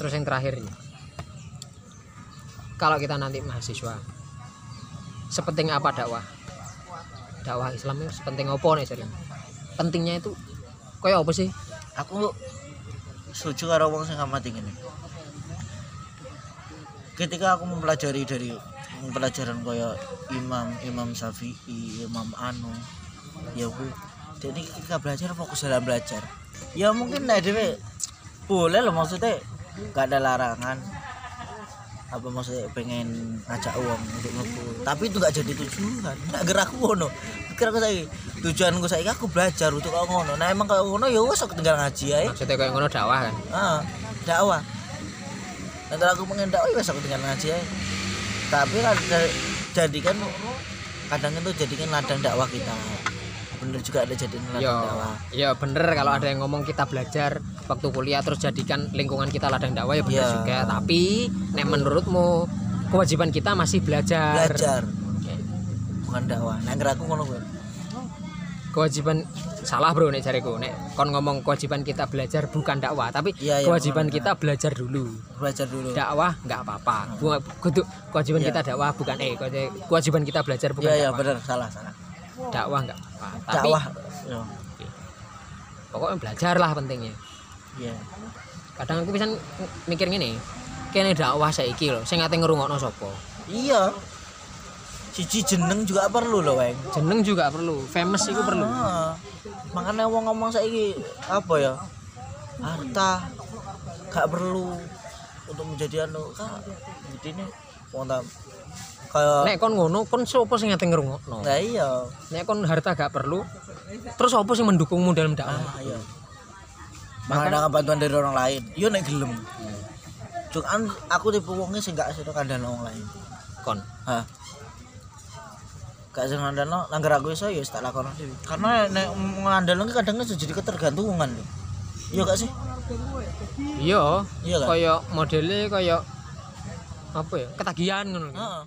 terus yang terakhir ini. Kalau kita nanti mahasiswa sepenting apa dakwah? Dakwah Islam itu sepenting apa nih sering pentingnya itu kayak apa sih? Aku setuju karo wong sing ngamati ngene ketika aku mempelajari dari pelajaran kaya Imam Imam Syafi'i Imam Anu ya aku jadi ketika belajar fokus dalam belajar. Ya mungkin nah dewe boleh loh maksudnya gak ada larangan. Apa maksudnya pengen ngajak uang untuk ngebu tapi itu gak jadi tujuan. Gak gerak ngono. Pikir aku saya tujuanku saya aku belajar untuk kau ngono. Nah emang kalau ngono ya wes aku tinggal ngaji ya maksudnya kayak ngono dakwah kan? Ah dakwah. Nanti aku pengen dakwah ya wes aku tinggal ngaji ya tapi kan jadikan kadang itu jadikan ladang dakwah kita bener juga ada jadiin ladang ya dakwah. ya bener. Kalau ada yang ngomong kita belajar waktu kuliah terus jadikan lingkungan kita ladang dakwah ya bener Iya. juga. Tapi nek menurutmu kewajiban kita masih belajar? Belajar. Bukan dakwah. Nah aku ngono gue kewajiban salah bro nek jariku. Nek kon ngomong kewajiban kita belajar bukan dakwah. Tapi Iya, iya, kewajiban bener. kita belajar dulu. Belajar dulu. Dakwah nggak apa-apa. Kudu kewajiban Iya. kita dakwah bukan eh kewaji- kewajiban kita belajar bukan iya iya dakwah. bener. Salah salah dakwah nggak apa tapi dakwah. Ya, pokoknya belajar lah pentingnya. Iya. Kadang aku bisa mikir gini kene dakwah saiki lho sing ate ngrungokno sapa? Iya. Cici jeneng juga perlu loh weng. Jeneng juga perlu famous itu perlu. Ah, makanya wong ngomong saiki apa ya harta gak perlu untuk menjadi anu kak. Ini wong tam kayak nek kon ngono kon sapa sing ate ngrungokno nah iya nek kon harta gak perlu terus apa sing mendukungmu dalam dakwah ah iya makanya bantuan dari orang lain yo nek gelem cuman aku tipe wongnya sing gak sedo kandhan orang lain kon Hah. Gak sing ngandalno langgar aku iso ya wis tak lakono dhewe. Karena nek ngandalno ki kadang iso jadi ketergantungan lho. Iya gak sih? iya Iya kan? kaya modele kaya apa ya ketagihan ngono Heeh.